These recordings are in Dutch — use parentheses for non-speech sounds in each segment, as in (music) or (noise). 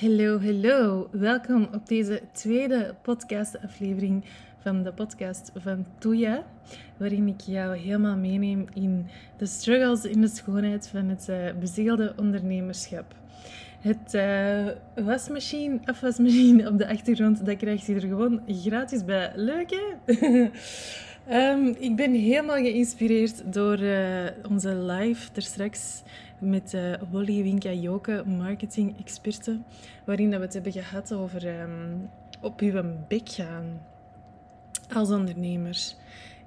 Hallo, hallo. Welkom op deze tweede podcastaflevering van de podcast van Toya, waarin ik jou helemaal meeneem in de struggles in de schoonheid van het uh, bezielde ondernemerschap. Het uh, wasmachine, afwasmachine op de achtergrond, dat krijgt je er gewoon gratis bij. Leuk, hè? (laughs) um, ik ben helemaal geïnspireerd door uh, onze live er straks met uh, Winka Joke, marketing-experten, waarin dat we het hebben gehad over um, op uw bek gaan als ondernemer.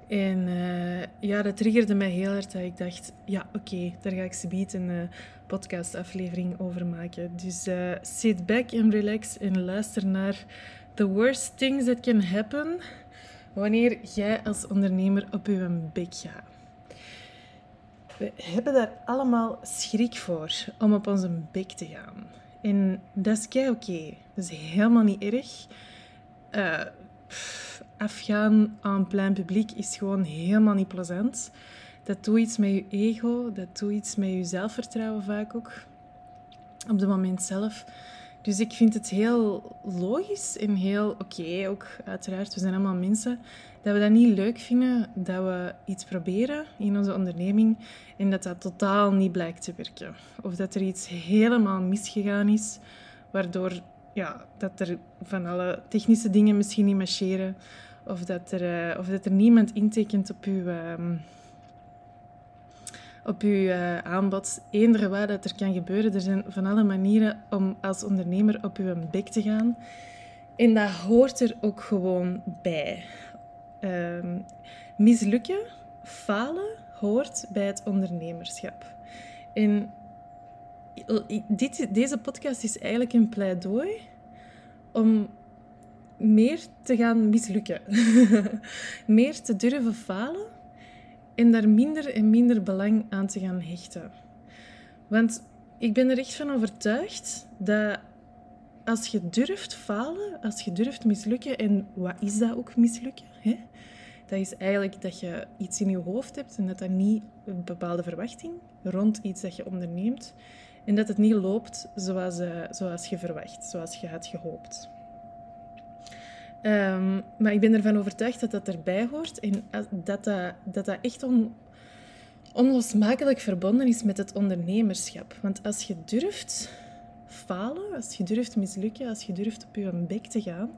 En uh, ja, dat triggerde mij heel erg dat ik dacht, ja, oké, daar ga ik ze een uh, podcastaflevering over maken. Dus sit back and relax en luister naar the worst things that can happen wanneer jij als ondernemer op je bek gaat. We hebben daar allemaal schrik voor om op onze bek te gaan. En dat is kei oké. Dat is helemaal niet erg. Uh, afgaan aan plein publiek is gewoon helemaal niet plezant. Dat doet iets met je ego, dat doet iets met je zelfvertrouwen vaak ook. Op het moment zelf. Dus ik vind het heel logisch en heel oké ook, uiteraard. We zijn allemaal mensen. Dat we dat niet leuk vinden, dat we iets proberen in onze onderneming en dat dat totaal niet blijkt te werken. Of dat er iets helemaal misgegaan is, waardoor ja, dat er van alle technische dingen misschien niet marcheren. Of dat er, uh, of dat er niemand intekent op uw, uh, op uw uh, aanbod. Eender wat dat er kan gebeuren. Er zijn van alle manieren om als ondernemer op uw bek te gaan. En dat hoort er ook gewoon bij. Ehm, mislukken, falen, hoort bij het ondernemerschap. En dit, deze podcast is eigenlijk een pleidooi om meer te gaan mislukken. (laughs) meer te durven falen en daar minder en minder belang aan te gaan hechten. Want ik ben er echt van overtuigd dat als je durft falen, als je durft mislukken, en wat is dat ook mislukken? Hè? Dat is eigenlijk dat je iets in je hoofd hebt en dat dat niet een bepaalde verwachting rond iets dat je onderneemt en dat het niet loopt zoals, uh, zoals je verwacht, zoals je had gehoopt. Um, maar ik ben ervan overtuigd dat dat erbij hoort en dat dat, dat, dat echt on, onlosmakelijk verbonden is met het ondernemerschap. Want als je durft falen, als je durft mislukken, als je durft op je bek te gaan,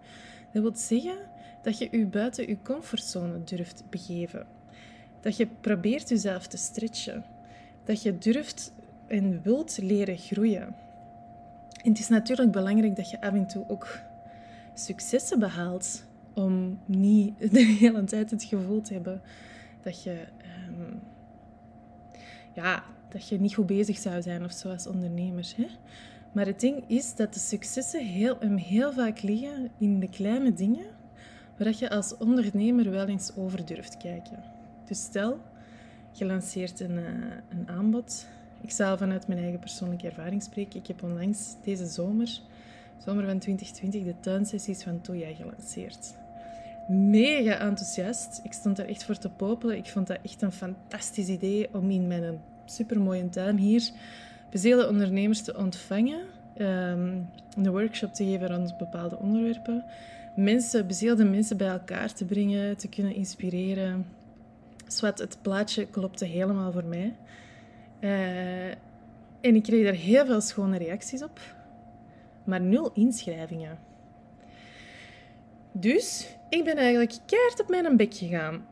dat wil zeggen dat je je buiten je comfortzone durft begeven. Dat je probeert jezelf te stretchen. Dat je durft en wilt leren groeien. En het is natuurlijk belangrijk dat je af en toe ook successen behaalt. Om niet (laughs) de hele tijd het gevoel te hebben dat je, um, ja, dat je niet goed bezig zou zijn of zo als ondernemer. Hè? Maar het ding is dat de successen heel, hem heel vaak liggen in de kleine dingen waar je als ondernemer wel eens over durft kijken. Dus stel, je lanceert een, uh, een aanbod. Ik zal vanuit mijn eigen persoonlijke ervaring spreken. Ik heb onlangs deze zomer, zomer van 2020, de tuinsessies van Toya gelanceerd. Mega enthousiast. Ik stond er echt voor te popelen. Ik vond dat echt een fantastisch idee om in mijn supermooie tuin hier bezeelde ondernemers te ontvangen, um, een workshop te geven rond bepaalde onderwerpen, mensen, bezeelde mensen bij elkaar te brengen, te kunnen inspireren. Zwat, het plaatje klopte helemaal voor mij. Uh, en ik kreeg daar heel veel schone reacties op, maar nul inschrijvingen. Dus ik ben eigenlijk keihard op mijn bek gegaan.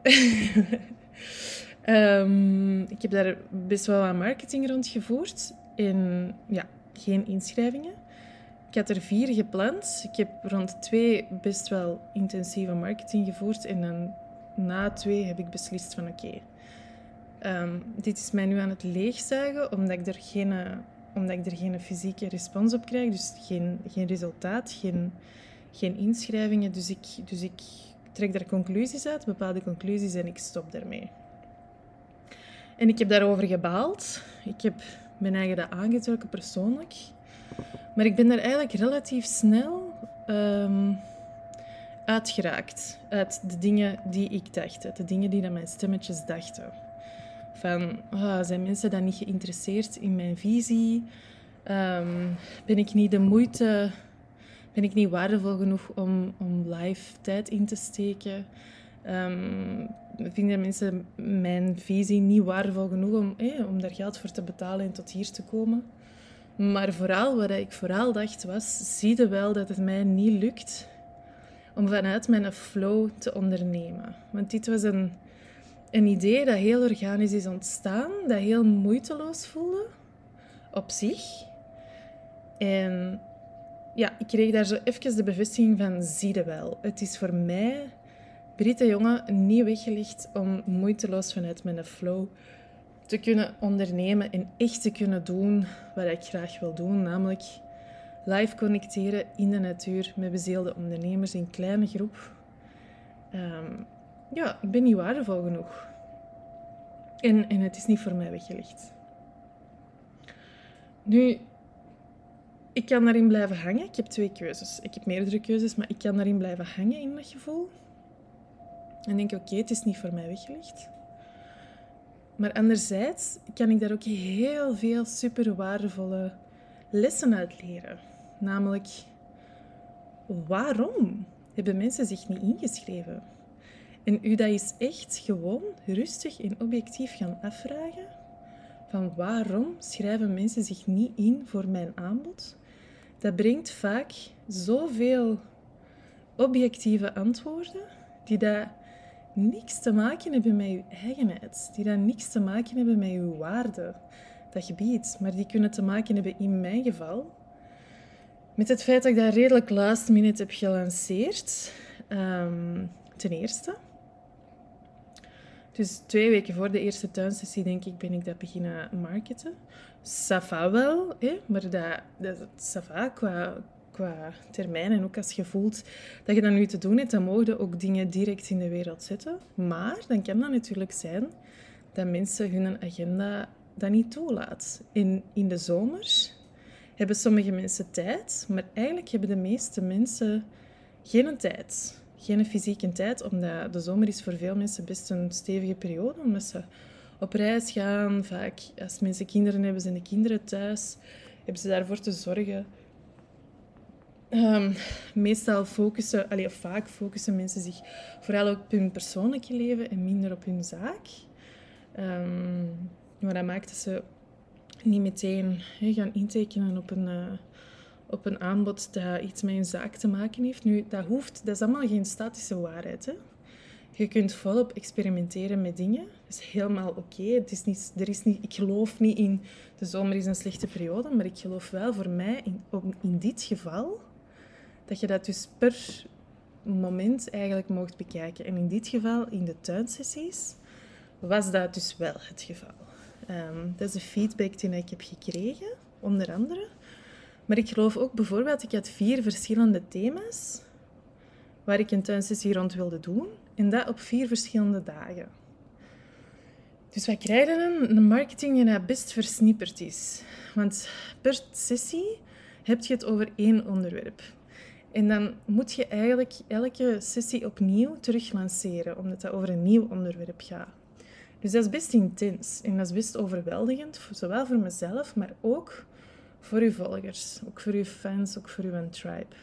um, (laughs) ik heb daar best wel wat marketing rondgevoerd. En ja, geen inschrijvingen. Ik had er vier gepland. Ik heb rond twee best wel intensieve marketing gevoerd. En na twee heb ik beslist van oké, ehm, dit is mij nu aan het leegzuigen, omdat ik er geen, omdat ik er geen fysieke respons op krijg. Dus geen, geen resultaat, geen, geen inschrijvingen. Dus ik, dus ik trek daar conclusies uit, bepaalde conclusies, en ik stop daarmee. En ik heb daarover gebaald. Ik heb mijn eigen dat aangetrokken persoonlijk. Maar ik ben er eigenlijk relatief snel um, uitgeraakt. Uit de dingen die ik dacht. Uit de dingen die dat mijn stemmetjes dachten. Van, oh, zijn mensen dan niet geïnteresseerd in mijn visie? Ehm, ben ik niet de moeite, ben ik niet waardevol genoeg om, om live tijd in te steken? Um, vinden mensen mijn visie niet waardevol genoeg om, eh, om daar geld voor te betalen en tot hier te komen? Maar vooral, wat ik vooral dacht was, zie je wel dat het mij niet lukt om vanuit mijn flow te ondernemen. Want dit was een, een idee dat heel organisch is ontstaan, dat heel moeiteloos voelde op zich. En ja, ik kreeg daar zo even de bevestiging van, zie je wel. Het is voor mij, Britte jongen, niet weggelegd om moeiteloos vanuit mijn flow te kunnen ondernemen en echt te kunnen doen wat ik graag wil doen, namelijk live connecteren in de natuur met bezeelde ondernemers in kleine groep. Ehm, ja, ik ben niet waardevol genoeg. En, en het is niet voor mij weggelegd. Nu, ik kan daarin blijven hangen. Ik heb twee keuzes. Ik heb meerdere keuzes, maar ik kan daarin blijven hangen in dat gevoel. En denk, oké, het is niet voor mij weggelegd. Maar anderzijds kan ik daar ook heel veel super waardevolle lessen uit leren. Namelijk, waarom hebben mensen zich niet ingeschreven? En u dat is echt gewoon rustig en objectief gaan afvragen van waarom schrijven mensen zich niet in voor mijn aanbod? Dat brengt vaak zoveel objectieve antwoorden die dat niks te maken hebben met uw eigenheid, die dat niks te maken hebben met uw waarde dat je biedt, maar die kunnen te maken hebben in mijn geval met het feit dat ik dat redelijk last minute heb gelanceerd. Um, ten eerste. Dus twee weken voor de eerste tuinsessie, denk ik, ben ik dat beginnen marketen. Safa wel, hè? maar dat, safa qua, qua termijn. En ook als je voelt dat je dat nu te doen hebt, dan mogen ook dingen direct in de wereld zetten. Maar dan kan dat natuurlijk zijn dat mensen hun agenda dat niet toelaat. In, in de zomer hebben sommige mensen tijd, maar eigenlijk hebben de meeste mensen geen tijd. Geen fysieke tijd, omdat de zomer is voor veel mensen best een stevige periode, omdat ze op reis gaan. Vaak, als mensen kinderen hebben, zijn de kinderen thuis. Hebben ze daarvoor te zorgen. Um, meestal focussen, allee, vaak focussen mensen zich vooral op hun persoonlijke leven en minder op hun zaak. Um, maar dat maakt dat ze niet meteen gaan intekenen op een, uh, op een aanbod dat iets met een zaak te maken heeft. Nu, dat hoeft, dat is allemaal geen statische waarheid. Hè? Je kunt volop experimenteren met dingen. Dat is helemaal oké. Het is niet, er is niet, ik geloof niet in de zomer is een slechte periode, maar ik geloof wel voor mij in, in dit geval dat je dat dus per moment eigenlijk mocht bekijken. En in dit geval, in de tuinsessies, was dat dus wel het geval. Um, dat is de feedback die ik heb gekregen, onder andere. Maar ik geloof ook bijvoorbeeld, ik had vier verschillende thema's waar ik een tuinsessie rond wilde doen. En dat op vier verschillende dagen. Dus wij krijgen een, een marketing die best versnipperd is. Want per sessie heb je het over één onderwerp. En dan moet je eigenlijk elke sessie opnieuw terug lanceren, omdat het over een nieuw onderwerp gaat. Dus dat is best intens en dat is best overweldigend, zowel voor mezelf, maar ook voor uw volgers, ook voor uw fans, ook voor uw tribe.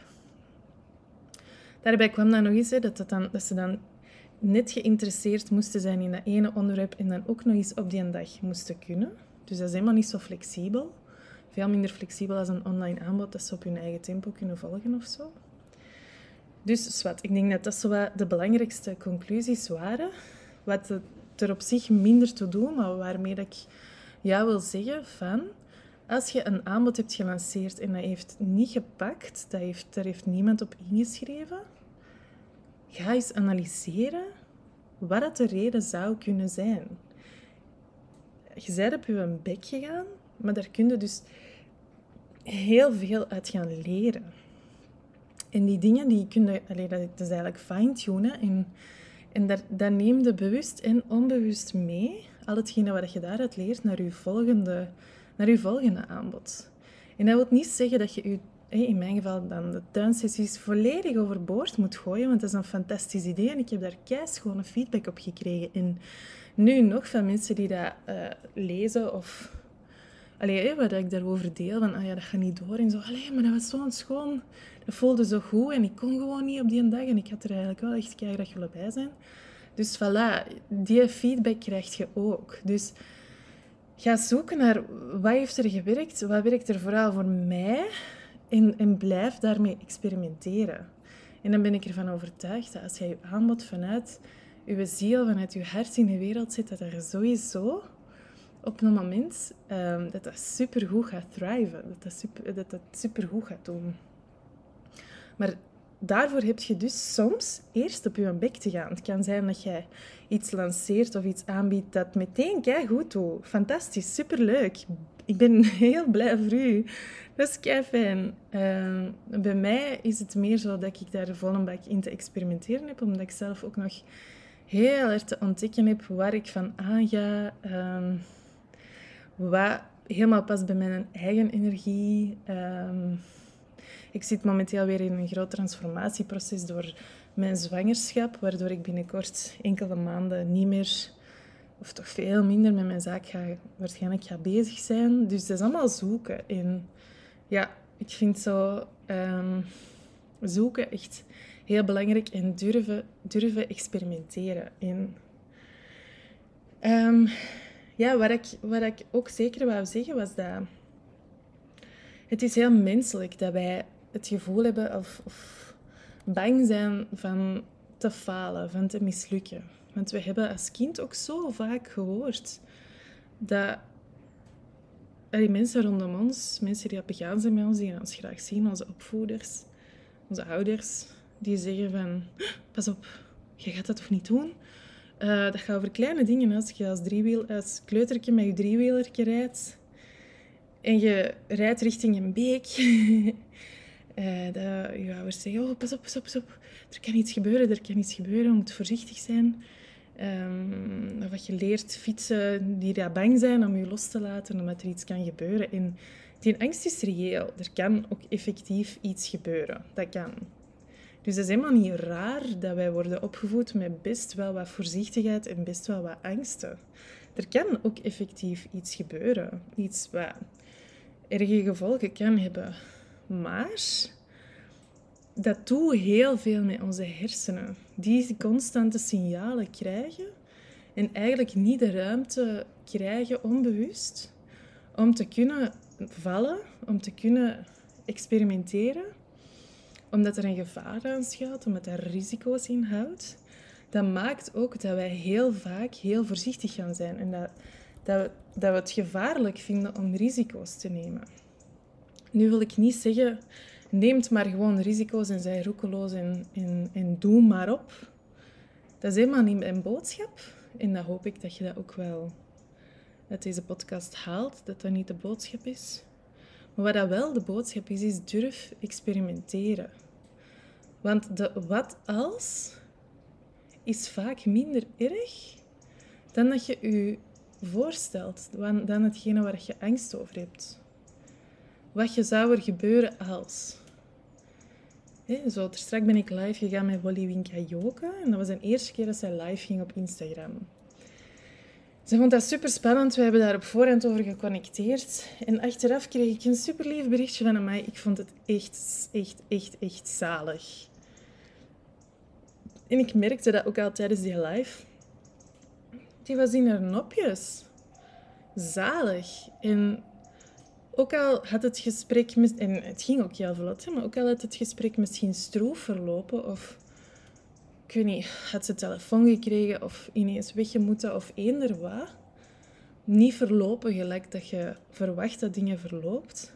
Daarbij kwam dan nog eens dat, dat, dan, dat ze dan net geïnteresseerd moesten zijn in dat ene onderwerp en dan ook nog eens op die dag moesten kunnen. Dus dat is helemaal niet zo flexibel. Veel minder flexibel als een online aanbod dat ze op hun eigen tempo kunnen volgen of zo. Dus zwart, ik denk dat dat zo de belangrijkste conclusies waren. Wat er op zich minder te doen, maar waarmee ik jou wil zeggen van... Als je een aanbod hebt gelanceerd en dat heeft niet gepakt, dat heeft, daar heeft niemand op ingeschreven, ga eens analyseren wat dat de reden zou kunnen zijn. Je bent op je bek gegaan, maar daar kun je dus heel veel uit gaan leren. En die dingen die kun je, dat is eigenlijk fine-tunen en en dat, dat neem je bewust en onbewust mee, al hetgene wat je daaruit leert, naar je volgende, naar je volgende aanbod. En dat wil niet zeggen dat je je, in mijn geval dan de tuinsessies volledig overboord moet gooien, want dat is een fantastisch idee en ik heb daar schone feedback op gekregen. En nu nog van mensen die dat uh, lezen of allee, wat ik daarover deel, van ah ja, dat gaat niet door. En zo, allee, maar dat was zo'n schoon. Dat voelde zo goed en ik kon gewoon niet op die dag. En ik had er eigenlijk wel echt keihard willen bij zijn. Dus voilà, die feedback krijg je ook. Dus ga zoeken naar wat heeft er gewerkt, wat werkt er vooral voor mij en, en blijf daarmee experimenteren. En dan ben ik ervan overtuigd dat als jij je aanbod vanuit je ziel, vanuit je hart in de wereld zet, dat er sowieso op een moment um, dat dat supergoed gaat thriven. Dat dat, super, dat dat supergoed gaat doen. Maar daarvoor heb je dus soms eerst op je bek te gaan. Het kan zijn dat jij iets lanceert of iets aanbiedt dat meteen kei goed doet. Fantastisch, superleuk. Ik ben (laughs) heel blij voor u. Dat is kei fijn. Ehm, bij mij is het meer zo dat ik daar volle bak in te experimenteren heb, omdat ik zelf ook nog heel erg te ontdekken heb waar ik van aanga. Um, wat helemaal past bij mijn eigen energie. Um, ik zit momenteel weer in een groot transformatieproces door mijn zwangerschap, waardoor ik binnenkort enkele maanden niet meer, of toch veel minder met mijn zaak ga, waarschijnlijk ga bezig zijn. Dus dat is allemaal zoeken. En ja, ik vind zo um, zoeken echt heel belangrijk en durven, durven experimenteren. En um, ja, wat ik, wat ik ook zeker wou zeggen was dat het is heel menselijk dat wij het gevoel hebben of, of bang zijn van te falen, van te mislukken. Want we hebben als kind ook zo vaak gehoord dat die mensen rondom ons, mensen die begaan zijn met ons, die ons graag zien, onze opvoeders, onze ouders, die zeggen van, pas op, je gaat dat toch niet doen? Uh, dat gaat over kleine dingen. Als je als, driewiel, als kleutertje met je driewielertje rijdt en je rijdt richting een beek (laughs) Uh, dat je ouders zeggen, oh, pas op, pas op, pas op. Er kan iets gebeuren, er kan iets gebeuren. Je moet voorzichtig zijn. Um, wat je leert, fietsen die daar bang zijn om je los te laten, omdat er iets kan gebeuren. En die angst is reëel. Er kan ook effectief iets gebeuren. Dat kan. Dus het is helemaal niet raar dat wij worden opgevoed met best wel wat voorzichtigheid en best wel wat angsten. Er kan ook effectief iets gebeuren. Iets wat erge gevolgen kan hebben. Maar dat doet heel veel met onze hersenen. Die constante signalen krijgen en eigenlijk niet de ruimte krijgen onbewust om te kunnen vallen, om te kunnen experimenteren, omdat er een gevaar aan schuilt, omdat er risico's in houdt. Dat maakt ook dat wij heel vaak heel voorzichtig gaan zijn en dat, dat, dat we het gevaarlijk vinden om risico's te nemen. Nu wil ik niet zeggen, neemt maar gewoon risico's en zij roekeloos en, en, en doe maar op. Dat is helemaal niet mijn boodschap. En dat hoop ik dat je dat ook wel uit deze podcast haalt, dat dat niet de boodschap is. Maar wat dat wel de boodschap is, is durf experimenteren. Want de wat als is vaak minder erg dan dat je je voorstelt, dan hetgene waar je angst over hebt. Wat je zou er gebeuren als. Zo, straks ben ik live gegaan met Wally Winka Joke. En dat was de eerste keer dat zij live ging op Instagram. Ze vond dat super spannend. We hebben daar op voorhand over geconnecteerd. En achteraf kreeg ik een super lief berichtje van mij. Ik vond het echt, echt, echt, echt zalig. En ik merkte dat ook al tijdens die live. Die was in haar nopjes. Zalig. En ook al had het gesprek, en het ging ook heel vlot, maar ook al had het gesprek misschien stroef verlopen of ik weet niet, had ze telefoon gekregen of ineens weggemoeten of eender wat, niet verlopen gelijk dat je verwacht dat dingen verloopt.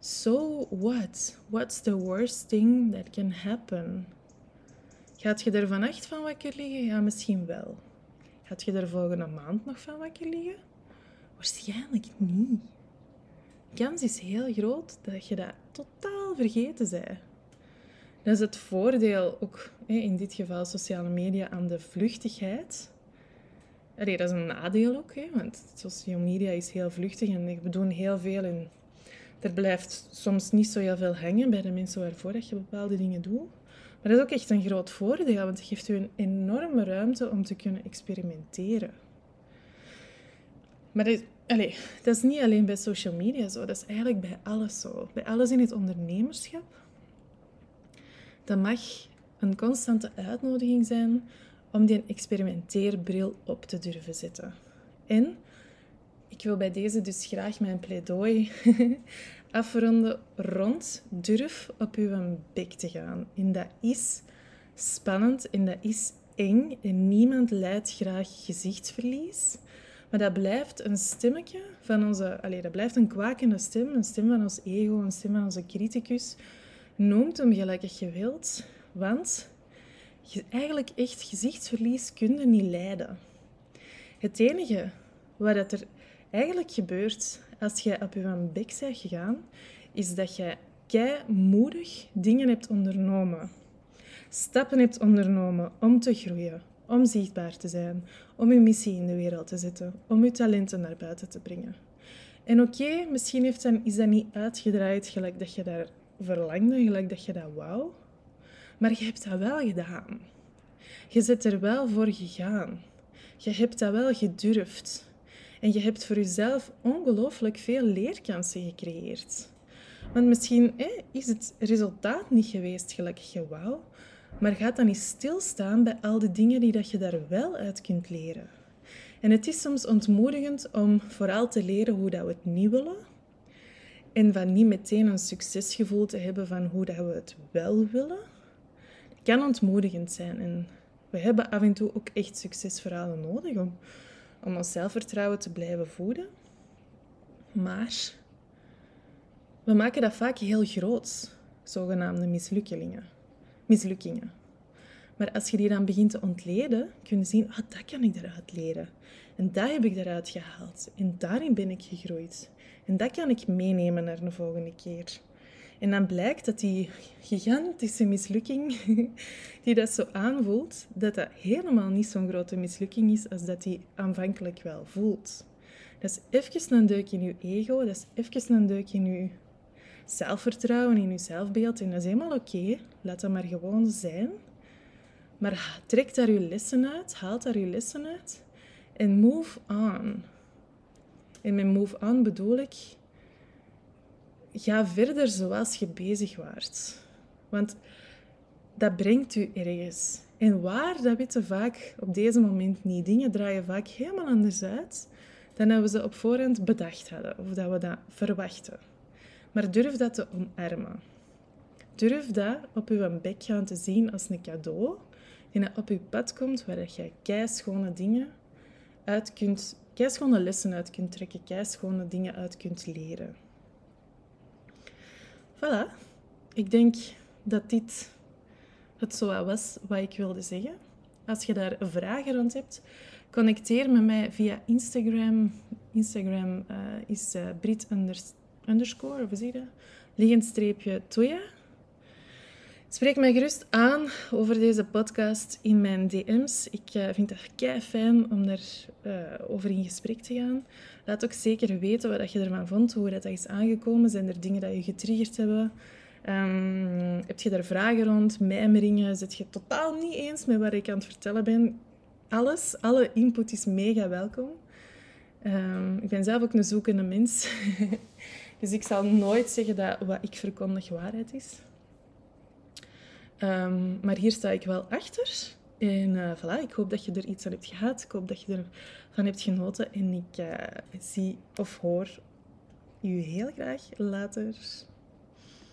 So what? What's the worst thing that can happen? Gaat je er vannacht van wakker liggen? Ja, misschien wel. Gaat je er volgende maand nog van wakker liggen? Waarschijnlijk niet kans is heel groot dat je dat totaal vergeten bent. Dat is het voordeel, ook in dit geval sociale media, aan de vluchtigheid. Dat is een nadeel ook, want social media is heel vluchtig en we doen heel veel en er blijft soms niet zo heel veel hangen bij de mensen waarvoor dat je bepaalde dingen doet. Maar dat is ook echt een groot voordeel, want het geeft u een enorme ruimte om te kunnen experimenteren. Maar Allee, dat is niet alleen bij social media zo, dat is eigenlijk bij alles zo. Bij alles in het ondernemerschap. Dat mag een constante uitnodiging zijn om die experimenteerbril op te durven zetten. En ik wil bij deze dus graag mijn pleidooi (laughs) afronden rond durf op uw bek te gaan. En dat is spannend en dat is eng en niemand leidt graag gezichtsverlies. Maar dat blijft een stemmetje van onze... Allez, dat blijft een kwakende stem, een stem van ons ego, een stem van onze criticus. Noemt hem als je wilt, want eigenlijk echt gezichtsverlies kun je niet leiden. Het enige wat er eigenlijk gebeurt als je op je bek bent gegaan, is dat je kei moedig dingen hebt ondernomen. Stappen hebt ondernomen om te groeien, om zichtbaar te zijn, om je missie in de wereld te zetten, om je talenten naar buiten te brengen. En oké, misschien heeft dan, is dat niet uitgedraaid gelijk dat je daar verlangde, gelijk dat je dat wou. Maar je hebt dat wel gedaan. Je zit er wel voor gegaan. Je hebt dat wel gedurfd. En je hebt voor jezelf ongelooflijk veel leerkansen gecreëerd. Want misschien is het resultaat niet geweest gelijk je wou, maar gaat dan niet stilstaan bij al de dingen die dat je daar wel uit kunt leren. En het is soms ontmoedigend om vooral te leren hoe dat we het niet willen. En van niet meteen een succesgevoel te hebben van hoe dat we het wel willen. Het kan ontmoedigend zijn. En we hebben af en toe ook echt succesverhalen nodig om, om ons zelfvertrouwen te blijven voeden. Maar we maken dat vaak heel groot, zogenaamde mislukkelingen mislukkingen. Maar als je die dan begint te ontleden, kun je zien, ah, dat kan ik eruit leren. En dat heb ik eruit gehaald. En daarin ben ik gegroeid. En dat kan ik meenemen naar de volgende keer. En dan blijkt dat die gigantische mislukking, (laughs) die dat zo aanvoelt, dat dat helemaal niet zo'n grote mislukking is als dat die aanvankelijk wel voelt. Dat is even een deuk in je ego, dat is even een deuk in je zelfvertrouwen in je zelfbeeld. En dat is helemaal oké. Laat dat maar gewoon zijn. Maar trek daar je lessen uit. Haal daar je lessen uit. En move on. En met move on bedoel ik... Ga verder zoals je bezig waart. Want dat brengt u ergens. En waar, dat weten vaak op deze moment niet. Dingen draaien vaak helemaal anders uit dan dat we ze op voorhand bedacht hadden. Of dat we dat verwachten. Maar durf dat te omarmen. Durf dat op uw bek gaan te zien als een cadeau die dat op uw pad komt, waar je keischone dingen uit kunt, keischone lessen uit kunt trekken, keischone dingen uit kunt leren. Voilà. Ik denk dat dit het zo was wat ik wilde zeggen. Als je daar vragen rond hebt, connecteer met mij via Instagram. Instagram uh, is uh, underscore, of zie je dat? Liggend streepje Toya. Spreek mij gerust aan over deze podcast in mijn DM's. Ik uh, vind het kei fijn om daarover uh, over in gesprek te gaan. Laat ook zeker weten wat je ervan vond, hoe dat is aangekomen. Zijn er dingen dat je getriggerd hebben? Um, heb je daar vragen rond, mijmeringen? Zit je totaal niet eens met wat ik aan het vertellen ben? Alles, alle input is mega welkom. Um, ik ben zelf ook een zoekende mens. (laughs) Dus ik zal nooit zeggen dat wat ik verkondig waarheid is. Um, maar hier sta ik wel achter. En uh, voilà, ik hoop dat je er iets aan hebt gehad. Ik hoop dat je ervan hebt genoten. En ik uh, zie of hoor u heel graag later.